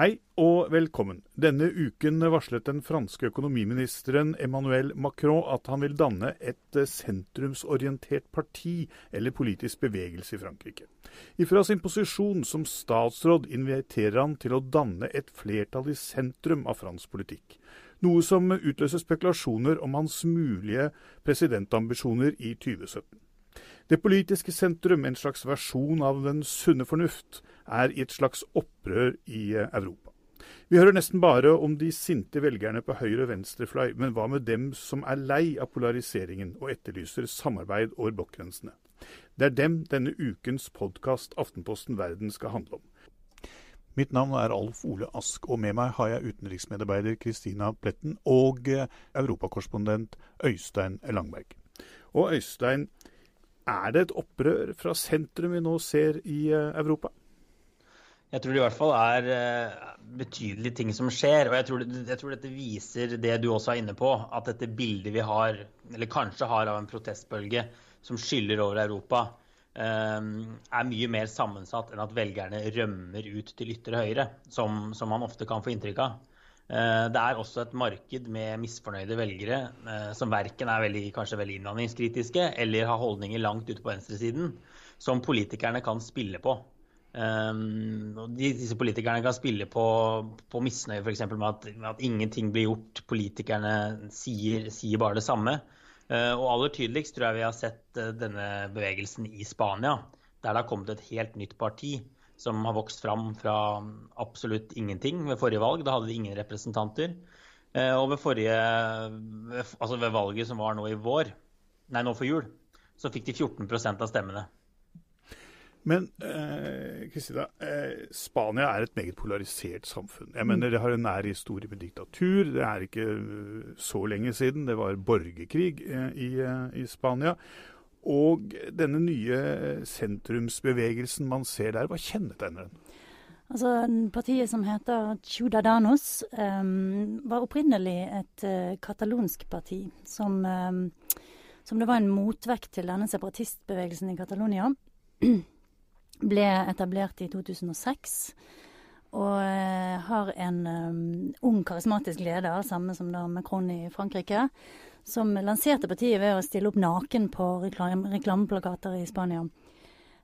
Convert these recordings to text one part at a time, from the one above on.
Hei og velkommen. Denne uken varslet den franske økonomiministeren Emmanuel Macron at han vil danne et eh, sentrumsorientert parti eller politisk bevegelse i Frankrike. Ifra sin posisjon som statsråd inviterer han til å danne et flertall i sentrum av fransk politikk. Noe som utløser spekulasjoner om hans mulige presidentambisjoner i 2017. Det politiske sentrum, en slags versjon av den sunne fornuft, er i et slags opprør i eh, Europa. Vi hører nesten bare om de sinte velgerne på høyre og venstrefløy, men hva med dem som er lei av polariseringen og etterlyser samarbeid over blokkgrensene? Det er dem denne ukens podkast Aftenposten Verden skal handle om. Mitt navn er Alf Ole Ask, og med meg har jeg utenriksmedarbeider Kristina Pletten og eh, europakorrespondent Øystein Langberg. Og Øystein, er det et opprør fra sentrum vi nå ser i eh, Europa? Jeg tror det i hvert fall er eh, betydelige ting som skjer. Og jeg tror, jeg tror, dette viser det du også er inne på, at dette bildet vi har, eller kanskje har av en protestbølge som skyller over Europa, eh, er mye mer sammensatt enn at velgerne rømmer ut til ytre høyre, som, som man ofte kan få inntrykk av. Eh, det er også et marked med misfornøyde velgere eh, som verken er veldig, kanskje veldig innvandringskritiske eller har holdninger langt ute på venstresiden, som politikerne kan spille på. Eh, disse politikerne kan spille på, på misnøye f.eks. Med, med at ingenting blir gjort. Politikerne sier, sier bare det samme. Og aller tydeligst tror jeg vi har sett denne bevegelsen i Spania, der det har kommet et helt nytt parti som har vokst fram fra absolutt ingenting ved forrige valg. Da hadde de ingen representanter. Eh, og ved forrige, altså ved valget som var nå i vår, nei nå for jul, så fikk de 14% av stemmene. Men eh, Kristina, eh, Spania er et meget polarisert samfunn. Jeg mener Det har en nær historie med diktatur. Det er ikke eh, så lenge siden. Det var borgerkrig eh, i, eh, i Spania. Og denne nye sentrumsbevegelsen man ser der, hva kjennetegner den? Altså, Partiet som heter Ciudadanos, um, var opprinnelig et uh, katalonsk parti. Som, um, som, det var en motvekt til denne separatistbevegelsen i Catalonia. Ble etablert i 2006. Og uh, har en um, ung, karismatisk leder, samme som da Macron i Frankrike som lanserte partiet ved å stille opp naken på reklam reklameplakater i Spania.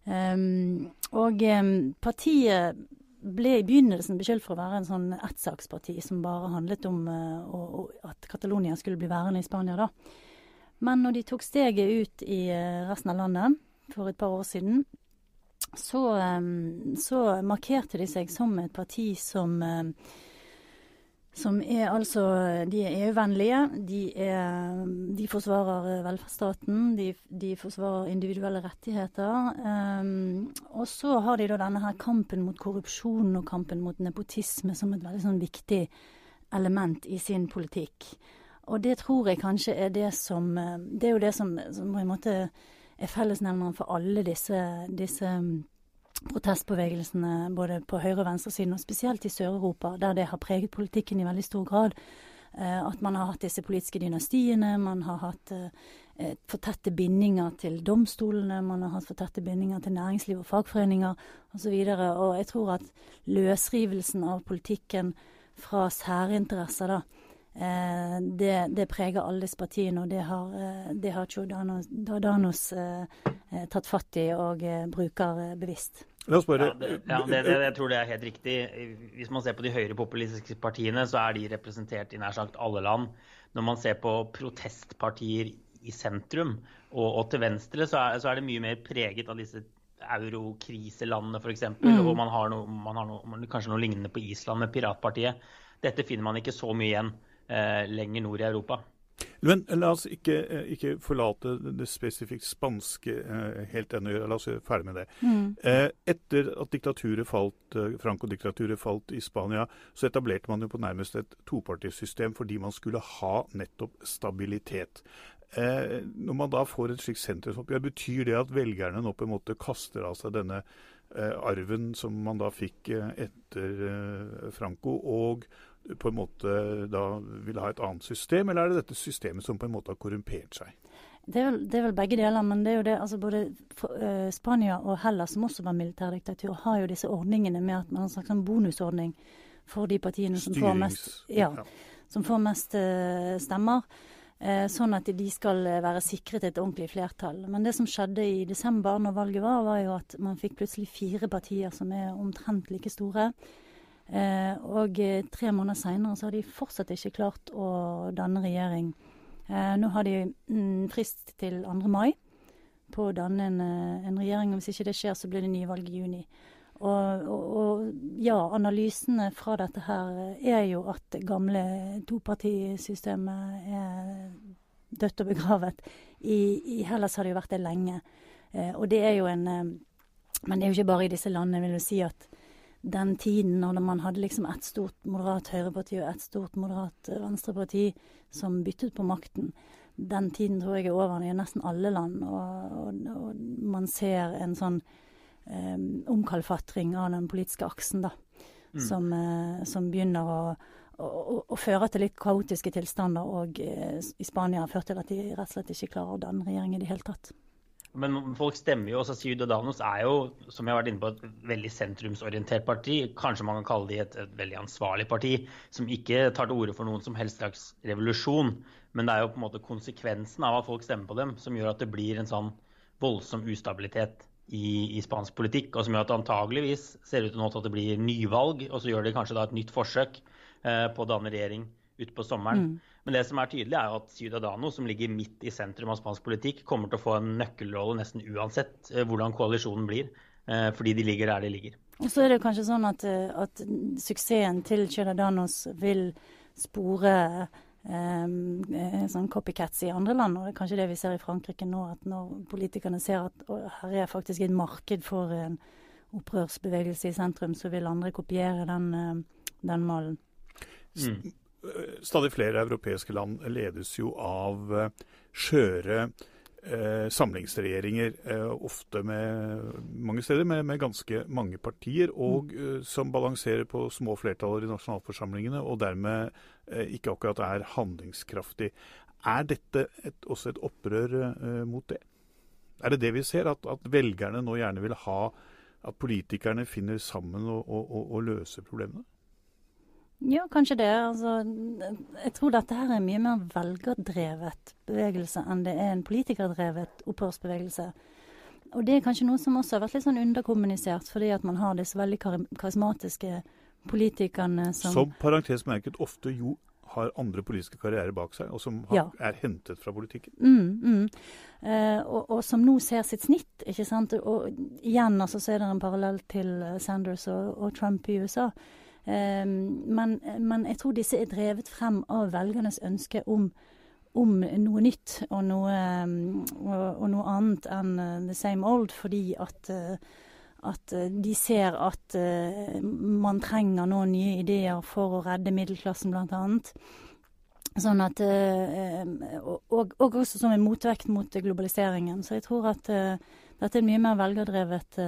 Um, og um, partiet ble i begynnelsen beskyldt for å være en sånn ettsaksparti som bare handlet om uh, å, å, at Catalonia skulle bli værende i Spania, da. Men når de tok steget ut i uh, resten av landet, for et par år siden, så, så markerte de seg som et parti som som er altså De er EU-vennlige. De, de, forsvarer velferdsstaten. De, de, forsvarer individuelle rettigheter. Um, og så har de da denne her kampen mot korrupsjon og kampen mot nepotisme som et veldig sånn viktig element i sin politikk. Og det tror jeg kanskje er det som Det er jo det som, som på en måte er fellesnevneren for alle disse, disse protestbevegelsene både på høyre- og venstresiden, og spesielt i Sør-Europa, der det har preget politikken i veldig stor grad. Eh, at man har hatt disse politiske dynastiene, man har hatt eh, for tette bindinger til domstolene, man har hatt for tette bindinger til næringsliv og fagforeninger osv. Og, så og jeg tror at løsrivelsen av politikken fra særinteresser, da, eh, det, det, preger alles partiene, og det har, det har Giordano's tatt fatt i og bruker bevisst. La oss spørre. Ja, det, ja det, det, jeg tror det er helt riktig. Hvis man ser på de høyrepopulistiske partiene, så er de representert i nær sagt alle land. Når man ser på protestpartier i sentrum og, og til venstre, så er, så er, det mye mer preget av disse eurokriselandene f.eks. Mm. Og man har, noe, man har noe, kanskje noe lignende på Island med Piratpartiet. Dette finner man ikke så mye igjen eh, lenger nord i Europa. Men la oss ikke, eh, ikke forlate det spesifikt spanske eh, helt ennå. La oss gjøre ferdig med det. Mm. Eh, etter at diktaturet falt, Franco-diktaturet falt i Spania, så etablerte man jo på nærmest et topartisystem fordi man skulle ha nettopp stabilitet. Når man da får et slikt sentrumsoppgjør, betyr det at velgerne nå på en måte kaster av seg denne arven som man da fikk etter Franco, og på en måte da vil ha et annet system, eller er det dette systemet som på en måte har korrumpert seg? Det er, vel, det er vel begge deler, men det er jo det, altså både uh, Spania og Hellas, som også var militærdiktatur, har jo disse ordningene med at man har en slags sånn bonusordning for de partiene som får mest, ja, ja. Som får mest uh, stemmer. Uh, sånn at de skal være sikret et ordentlig flertall. Men det som skjedde i desember, når valget var, var jo at man fikk plutselig fire partier som er omtrent like store. Eh, og eh, tre måneder seinere så har de fortsatt ikke klart å danne regjering. Eh, nå har de mm, frist til 2. mai på å danne en, en, regjering. og Hvis ikke det skjer, så blir det nyvalg i juni. Og, og, og, ja, analysene fra dette her er jo at det gamle topartisystemet er dødt og begravet. I, I, Hellas har det jo vært det lenge. Eh, og det er jo en Men det er jo ikke bare i disse landene. Vil jo si at den tiden når man hadde liksom ett stort moderat høyreparti og ett stort moderat eh, venstreparti som byttet på makten, den tiden tror jeg er over i nesten alle land. Og, og, og man ser en sånn eh, omkalfatring av den politiske aksen, da. Mm. Som, eh, som, begynner å, å, å, føre til litt kaotiske tilstander. Og uh, i Spania har ført til at de rett og slett ikke klarer å danne regjering i det hele tatt. Men folk stemmer jo. også Ciudadanos er jo, som jeg har vært inne på, et veldig sentrumsorientert parti. Kanskje man kan kalle de et, et veldig ansvarlig parti, som ikke tar til orde for noen som helst slags revolusjon. Men det er jo på en måte konsekvensen av at folk stemmer på dem, som gjør at det blir en sånn voldsom ustabilitet i, i spansk politikk. Og som gjør at det antageligvis ser ut til at det blir nyvalg, og så gjør de kanskje da et nytt forsøk eh, på å danne regjering utpå sommeren. Mm. Men det som er tydelig, er jo at Ciudadano, som ligger midt i sentrum av spansk politikk, kommer til å få en nøkkelrolle nesten uansett eh, hvordan koalisjonen blir. Eh, fordi de ligger der de ligger. Og så er det kanskje sånn at, eh, at suksessen til Ciudadanos vil spore sånn copycats i andre land. og Det er kanskje det vi ser i Frankrike nå. at Når politikerne ser at å, her er faktisk et marked for en opprørsbevegelse i sentrum, så vil andre kopiere den, den malen. Mm stadig flere europeiske land ledes jo av eh, skjøre eh, samlingsregjeringer, eh, ofte med mange steder med, med ganske mange partier, og mm. eh, som balanserer på små flertaller i nasjonalforsamlingene, og dermed eh, ikke akkurat er handlingskraftig. Er dette et, også et opprør eh, mot det? Er det det vi ser, at, at, velgerne nå gjerne vil ha at politikerne finner sammen og, og, og, og løser problemene? Ja, kanskje det. Altså, jeg tror dette her er mye mer velgerdrevet bevegelse enn det er en politikerdrevet opphørsbevegelse. Og det er kanskje noe som også har vært litt sånn underkommunisert, fordi at man har disse veldig karismatiske politikerne som Som parentes merket ofte jo har andre politiske karrierer bak seg, og som har, Ja. er hentet fra politikken. Mm, mm. Eh, og, og som nå ser sitt snitt. ikke sant? Og igjen altså, så er det en parallell til Sanders og, og Trump i USA. Eh, men, men jeg tror disse er drevet frem av velgernes ønske om, om noe nytt og noe, eh, og, og noe annet enn eh, the same old, fordi at eh, at eh, de ser at man trenger nå nye ideer for å redde middelklassen, annet. Sånn at, eh, og, og og også som en motvekt mot globaliseringen. Så jeg tror at uh, dette er en mye mer velgerdrevet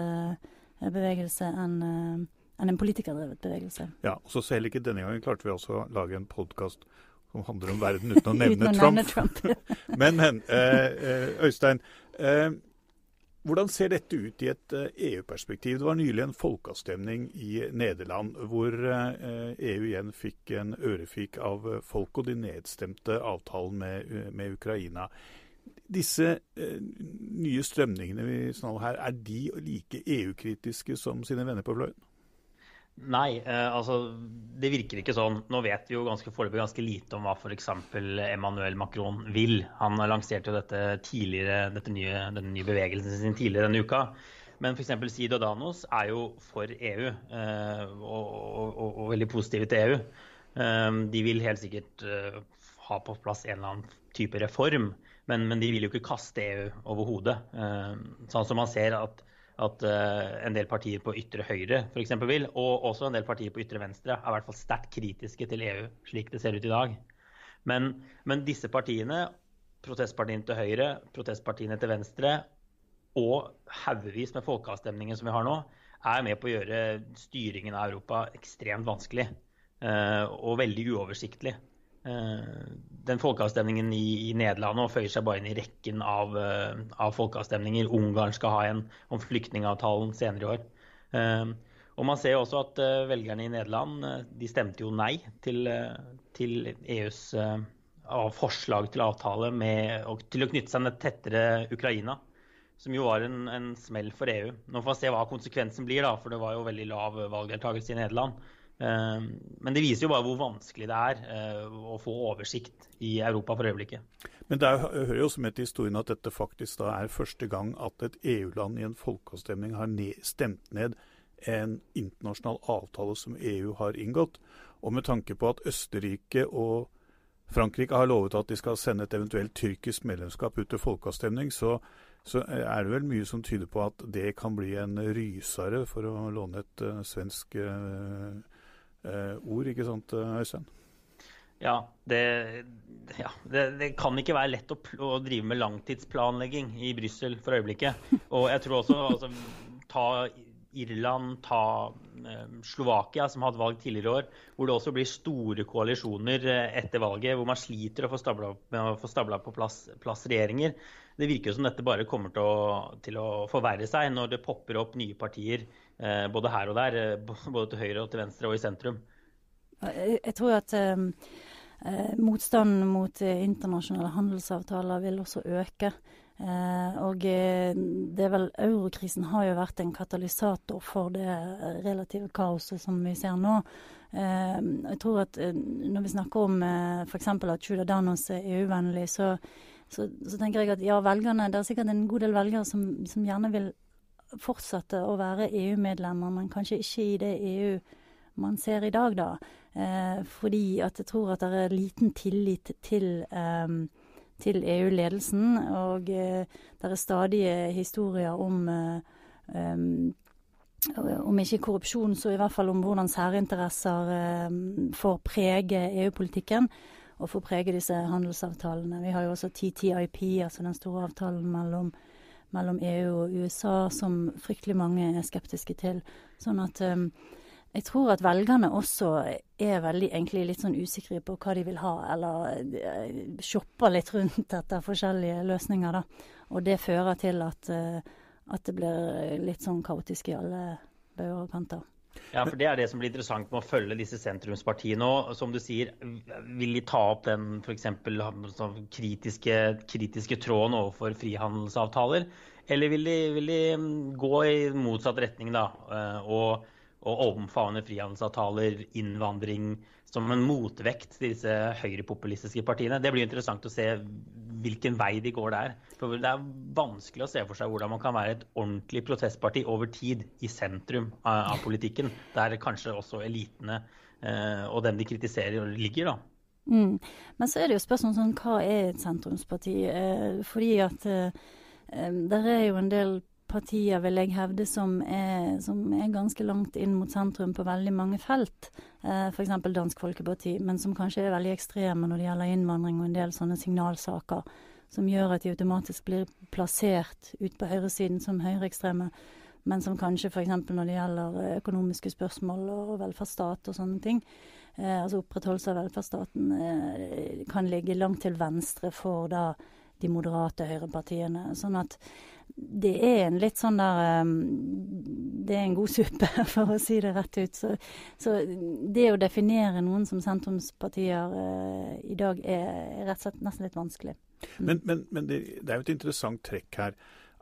bevegelse enn enn en politikerdrevet bevegelse. Ja, og så Selv ikke denne gangen klarte vi også å lage en podkast som handler om verden uten å nevne Uten å Trump. Trump. Men, men eh, eh, Øystein, eh, hvordan ser dette ut i et eh, EU-perspektiv? Det var nylig en folkeavstemning i Nederland hvor eh, EU igjen fikk en ørefik av folk, og de nedstemte avtalen med, med Ukraina. Disse eh, nye strømningene vi snakker om her, er de like EU-kritiske som sine venner på fløyen? Nei, eh, altså det virker ikke sånn. Nå vet vi jo ganske foreløpig ganske lite om hva f.eks. Emmanuel Macron vil. Han lanserte jo dette tidligere, dette nye, denne nye bevegelsen sin tidligere denne uka. Men f.eks. Danos er jo for EU eh, og, og, og, og veldig positive til EU. Eh, de vil helt sikkert ha på plass en eller annen type reform, men, men de vil jo ikke kaste EU over hodet. Sånn som man ser at at uh, en del partier på ytre høyre for eksempel, vil, og også en del partier på ytre venstre, er i hvert fall sterkt kritiske til EU, slik det ser ut i dag. Men, men disse partiene, protestpartiene til høyre, protestpartiene til venstre og haugevis med folkeavstemninger som vi har nå, er med på å gjøre styringen av Europa ekstremt vanskelig uh, og veldig uoversiktlig. Uh, den folkeavstemningen i, i Nederland føyer seg bare inn i rekken av, uh, av folkeavstemninger. Ungarn skal ha en om flyktningavtalen senere i år. Uh, og Man ser jo også at velgerne i Nederland de stemte jo nei til, til EUs forslag til avtale med, og til å knytte seg tettere Ukraina. Som jo var en, en smell for EU. Nå får vi se hva konsekvensen blir, da, for det var jo veldig lav valgdeltakelse i Nederland. Men det viser jo bare hvor vanskelig det er å få oversikt i Europa for øyeblikket. Men det hører jo med til historien at dette faktisk da er første gang at et EU-land i en folkeavstemning har stemt ned en internasjonal avtale som EU har inngått. Og med tanke på at Østerrike og Frankrike har lovet at de skal sende et eventuelt tyrkisk medlemskap ut til folkeavstemning, så, så er det vel mye som tyder på at det kan bli en rysere, for å låne et uh, svensk uh, ord, ikke sant Øystein? Ja, det, ja det, det, kan ikke være lett å, å, drive med langtidsplanlegging i Brussel for øyeblikket. Og jeg tror også altså, ta Irland, ta eh, Slovakia, som hadde valg tidligere i år, hvor det også blir store koalisjoner etter valget, hvor man sliter å få stabla, med å få stabla på plass, plass, regjeringer. Det virker som dette bare kommer til å, til å, forverre seg når det popper opp nye partier eh, både her og der, både til høyre og til venstre og i sentrum. Jeg, tror at um Eh, motstanden mot eh, internasjonale handelsavtaler vil også øke. Eh, og det er vel Eurokrisen har jo vært en katalysator for det relative kaoset som vi ser nå. jeg tror at når vi snakker om eh, f.eks. at Ciudadanos er EU-vennlig, så, så, så, tenker jeg at ja, velgerne, det er sikkert en god del velgere som, som gjerne vil fortsette å være EU-medlemmer, men kanskje ikke i det EU man ser i dag, da. Eh, fordi at jeg tror at det er liten tillit til, eh, til EU-ledelsen. Og eh, det er stadige historier om om ikke korrupsjon, så i hvert fall om hvordan særinteresser får prege EU-politikken og får prege disse handelsavtalene. Vi har jo også TTIP, altså den store avtalen mellom, mellom EU og USA, som fryktelig mange er skeptiske til. Sånn at um, jeg tror at velgerne også er veldig egentlig litt sånn usikre på hva de vil ha, eller uh, shopper litt rundt etter forskjellige løsninger, da. Og det fører til at, uh, at det blir litt sånn kaotisk i alle bauger og kanter. Ja, for Det er det som blir interessant med å følge disse sentrumspartiene. Og som du sier, vil de ta opp den for eksempel, kritiske, kritiske tråden overfor frihandelsavtaler? Eller vil de, vil de, gå i motsatt retning da, og og omfavne frihandelsavtaler, innvandring, som en motvekt til disse høyrepopulistiske partiene. Det blir interessant å se hvilken vei de går der. For Det er vanskelig å se for seg hvordan man kan være et ordentlig protestparti over tid i sentrum av, av politikken, der kanskje også elitene eh, og dem de kritiserer, ligger. da. Mm. Men så er det jo spørsmål sånn, hva er et sentrumsparti? Eh, fordi at eh, eh der er jo en del partier, vil jeg hevde, som er, som er, ganske langt inn mot sentrum på veldig mange felt. Eh, F.eks. Dansk Folkeparti, men som kanskje er veldig ekstreme når det gjelder innvandring og en del sånne signalsaker som gjør at de automatisk blir plassert ut på høyresiden som høyreekstreme. Men som kanskje f.eks. når det gjelder økonomiske spørsmål og velferdsstat og sånne ting, eh, altså opprettholdelse av velferdsstaten, eh, kan ligge langt til venstre for da de moderate høyrepartiene. Sånn at det er en litt sånn der Det er en god suppe, for å si det rett ut. Så, så det å definere noen som sentrumspartier uh, i dag er rett og slett nesten litt vanskelig. Mm. Men, men, men det, det, er jo et interessant trekk her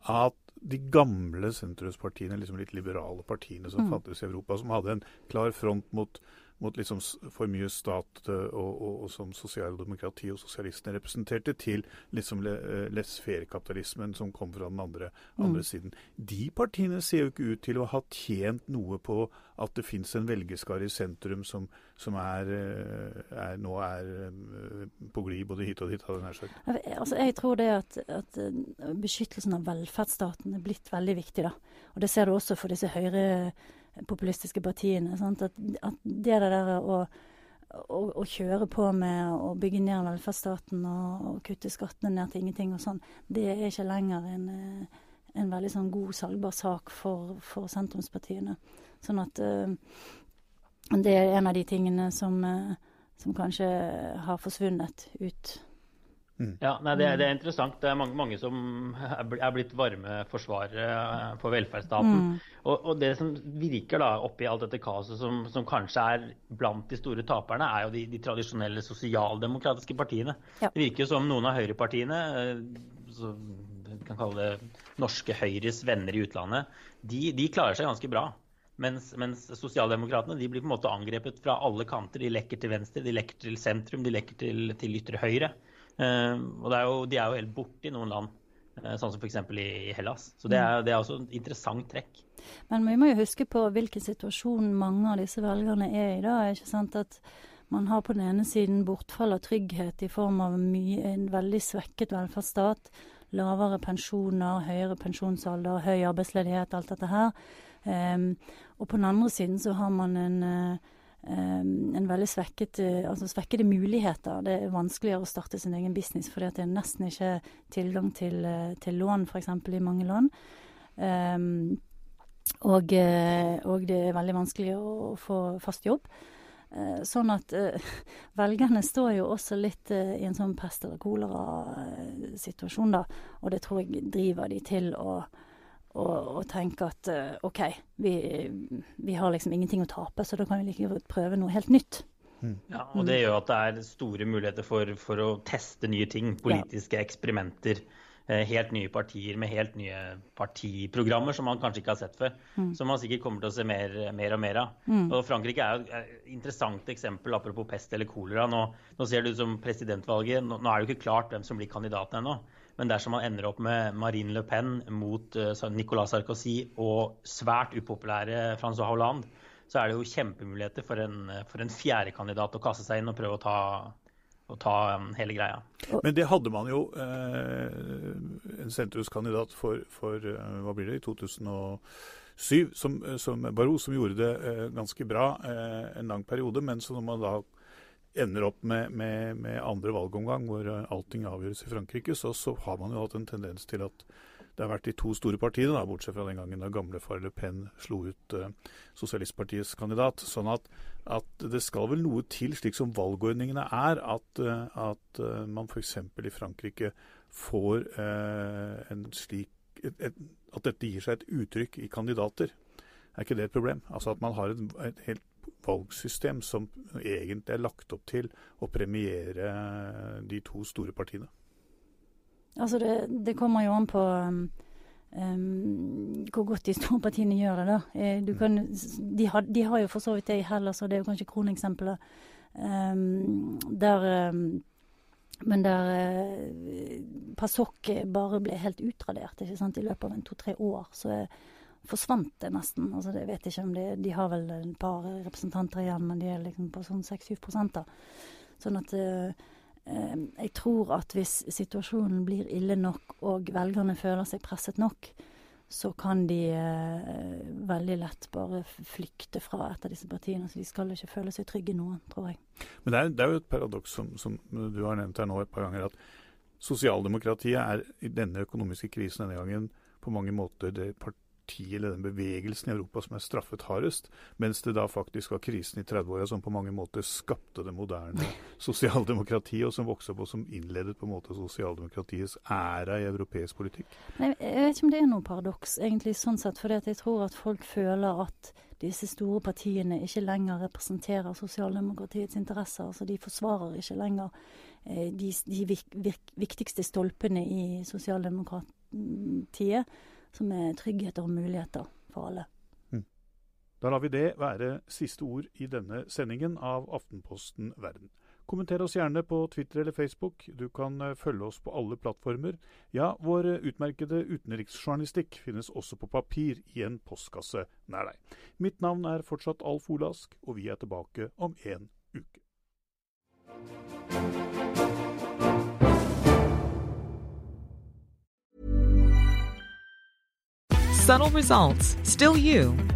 at de gamle sentrumspartiene, liksom litt liberale partiene som mm. fantes i Europa, som hadde en klar front mot mot liksom for mye stat og, og, og som sosialdemokrati og sosialistene representerte, til liksom eh, laissez-faire-kapitalismen som kom fra den andre, andre mm. siden. De partiene ser jo ikke ut til å ha tjent noe på at det fins en velgerskare i sentrum som, som er, eh, er, nå er eh, på glid både hit og dit, hadde jeg nær sagt. Altså, jeg tror det at, at, beskyttelsen av velferdsstaten er blitt veldig viktig. da. Og Det ser du også for disse høyre populistiske partiene. At, at, det der å, å, å, kjøre på med å bygge ned velferdsstaten og, og, kutte skattene ned til ingenting og sånn, det er ikke lenger en, eh, en veldig sånn god, salgbar sak for, for sentrumspartiene. Sånn at uh, det er en av de tingene som, uh, som kanskje har forsvunnet ut Mm. Ja, nei, det, det, er interessant. Det er mange, mange som er blitt varme forsvarere eh, for velferdsstaten. Mm. Og, og, det som virker da oppi alt dette kaoset, som, som, kanskje er blant de store taperne, er jo de, de tradisjonelle sosialdemokratiske partiene. Ja. Det virker jo som noen av høyrepartiene, som vi kan kalle det norske Høyres venner i utlandet, de, de klarer seg ganske bra. Mens, mens sosialdemokratene de blir på en måte angrepet fra alle kanter. De lekker til venstre, de lekker til sentrum, de lekker til, til ytre høyre. Eh, og er jo, de er jo helt borte i noen land, eh, sånn som f.eks. i Hellas. Så det er, det er også et interessant trekk. Men vi må jo huske på hvilken situasjon mange av disse velgerne er i da. ikke sant? At man har på den ene siden bortfall av trygghet i form av mye, en veldig svekket velferdsstat. Lavere pensjoner, høyere pensjonsalder, høy arbeidsledighet, alt dette her. Um, og på den andre siden så har man en uh, Ehm, en veldig svekket, eh, altså svekkede muligheter. Det er vanskeligere å starte sin egen business fordi det er nesten ikke tilgang til, eh, til lån, f.eks. i mange land. Um, og, eh, og, det er veldig vanskelig å få fast jobb. Sånn at velgerne står jo også litt i en sånn pest eller kolera-situasjon, da. Og det tror jeg driver de til å og, og tenke at uh, OK, vi, vi, har liksom ingenting å tape, så da kan vi like godt prøve noe helt nytt. Mm. Ja, og Det gjør at det er store muligheter for, for å teste nye ting. Politiske ja. eksperimenter. Eh, helt nye partier med helt nye partiprogrammer som man kanskje ikke har sett før. Mm. Som man sikkert kommer til å se mer, mer og mer av. Mm. Og Frankrike er jo et interessant eksempel apropos pest eller kolera. Nå, nå ser det ut som presidentvalget. Nå, nå er det jo ikke klart hvem som blir kandidaten ennå. Men dersom man ender opp med Marine Le Pen mot uh, Nicolas Sarkozy og svært upopulære Francois Hollande, så er det jo kjempemuligheter for en, for en fjerdekandidat å kaste seg inn og prøve å ta, å ta um, hele greia. Men det hadde man jo eh, en sentrumskandidat for, for uh, hva blir det, i 2007, som, som Barro, som gjorde det eh, ganske bra eh, en lang periode. Men så når man da ender opp med, med, med, andre valgomgang, hvor eh, allting avgjøres i Frankrike, så, så, har man jo hatt en tendens til at det har vært de to store partiene, da, bortsett fra den gangen da gamlefar Le Pen slo ut uh, Sosialistpartiets kandidat. Sånn at, at, det skal vel noe til, slik som valgordningene er, at, uh, at uh, man f.eks. i Frankrike får uh, en slik et, et, At dette gir seg et uttrykk i kandidater. Er ikke det et problem? Altså at man har et, et helt valgsystem som egentlig er lagt opp til å premiere de to store partiene? Altså det, det kommer jo an på um, hvor godt de store partiene gjør det, da. Eh, kan, de, har, de, har, jo for så vidt det i Hellas, og det er jo kanskje kroneksempelet. Um, der um, men der uh, Pasok bare ble helt utradert ikke sant? i løpet av en to-tre år. Så eh, forsvant det nesten. Altså, det vet ikke om det, De har vel et par representanter igjen, men de er liksom på sånn 6-7 Sånn at eh, eh, jeg tror at hvis situasjonen blir ille nok og velgerne føler seg presset nok, så kan de eh, veldig lett bare flykte fra et av disse partiene. Så de skal ikke føle seg trygge nå, tror jeg. Men det er, det er jo et paradoks som, som, du har nevnt her nå et par ganger, at sosialdemokratiet er i denne økonomiske krisen denne gangen på mange måter det partiet partiet eller den bevegelsen i Europa som er straffet hardest, mens det da faktisk var krisen i 30-åra som på mange måter skapte det moderne sosialdemokratiet, og som vokste opp og som innledet på en måte sosialdemokratiets æra i europeisk politikk? Nei, jeg vet ikke om det er noe paradoks, egentlig sånn sett. For jeg tror at folk føler at disse store partiene ikke lenger representerer sosialdemokratiets interesser. altså De forsvarer ikke lenger eh, de, de vik, vik, viktigste stolpene i sosialdemokratiet som er tryggheter og muligheter for alle. Mm. Da lar vi det være siste ord i denne sendingen av Aftenposten Verden. Kommenter oss gjerne på Twitter eller Facebook. Du kan eh, følge oss på alle plattformer. Ja, vår utmerkede utenriksjournalistikk finnes også på papir i en postkasse nær deg. Mitt navn er fortsatt Alf Olask, og vi er tilbake om en uke. Subtle results, still you,